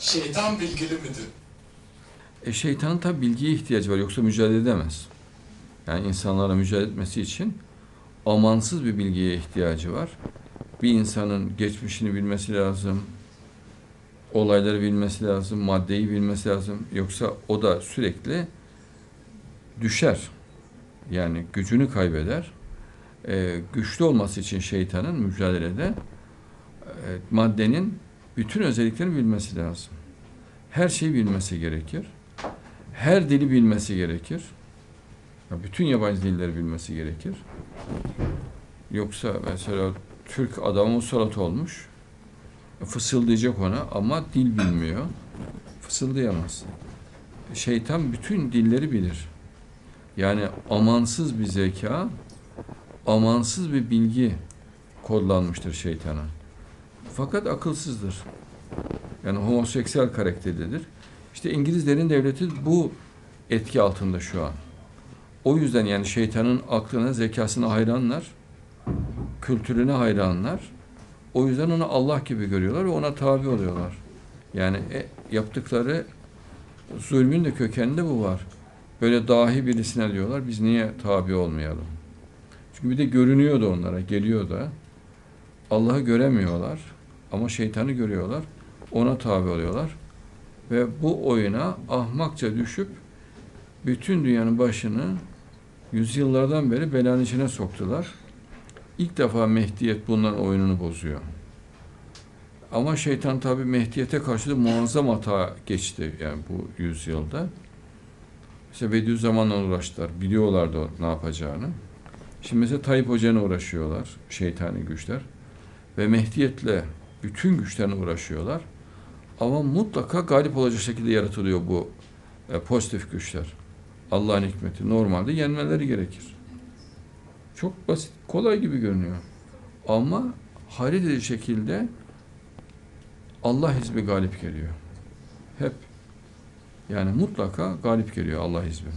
Şeytan bilgili midir? E, şeytanın tabi bilgiye ihtiyacı var yoksa mücadele edemez. Yani insanlara mücadele etmesi için amansız bir bilgiye ihtiyacı var. Bir insanın geçmişini bilmesi lazım, olayları bilmesi lazım, maddeyi bilmesi lazım. Yoksa o da sürekli düşer. Yani gücünü kaybeder. E, güçlü olması için şeytanın mücadelede e, maddenin bütün özelliklerini bilmesi lazım. Her şeyi bilmesi gerekir. Her dili bilmesi gerekir. Ya Bütün yabancı dilleri bilmesi gerekir. Yoksa mesela Türk adamı musallat olmuş. Fısıldayacak ona ama dil bilmiyor. Fısıldayamaz. Şeytan bütün dilleri bilir. Yani amansız bir zeka, amansız bir bilgi kodlanmıştır şeytana. Fakat akılsızdır. Yani homoseksüel karakterlidir. İşte İngilizlerin devleti bu etki altında şu an. O yüzden yani şeytanın aklına, zekasına hayranlar, kültürüne hayranlar. O yüzden onu Allah gibi görüyorlar ve ona tabi oluyorlar. Yani e, yaptıkları zulmün de kökeninde bu var. Böyle dahi birisine diyorlar, biz niye tabi olmayalım? Çünkü bir de görünüyor da onlara, geliyor da. Allah'ı göremiyorlar ama şeytanı görüyorlar. Ona tabi oluyorlar. Ve bu oyuna ahmakça düşüp bütün dünyanın başını yüzyıllardan beri belanın içine soktular. İlk defa Mehdiyet bunların oyununu bozuyor. Ama şeytan tabi Mehdiyet'e karşı da muazzam hata geçti yani bu yüzyılda. İşte Bediüzzaman'la uğraştılar. Biliyorlardı ne yapacağını. Şimdi mesela Tayyip Hoca'yla uğraşıyorlar. Şeytani güçler. Ve Mehdiyet'le bütün güçlerine uğraşıyorlar. Ama mutlaka galip olacak şekilde yaratılıyor bu e, pozitif güçler. Allah'ın hikmeti. Normalde yenmeleri gerekir. Çok basit, kolay gibi görünüyor. Ama hayret edici şekilde Allah hizbi galip geliyor. Hep. Yani mutlaka galip geliyor Allah hizbi.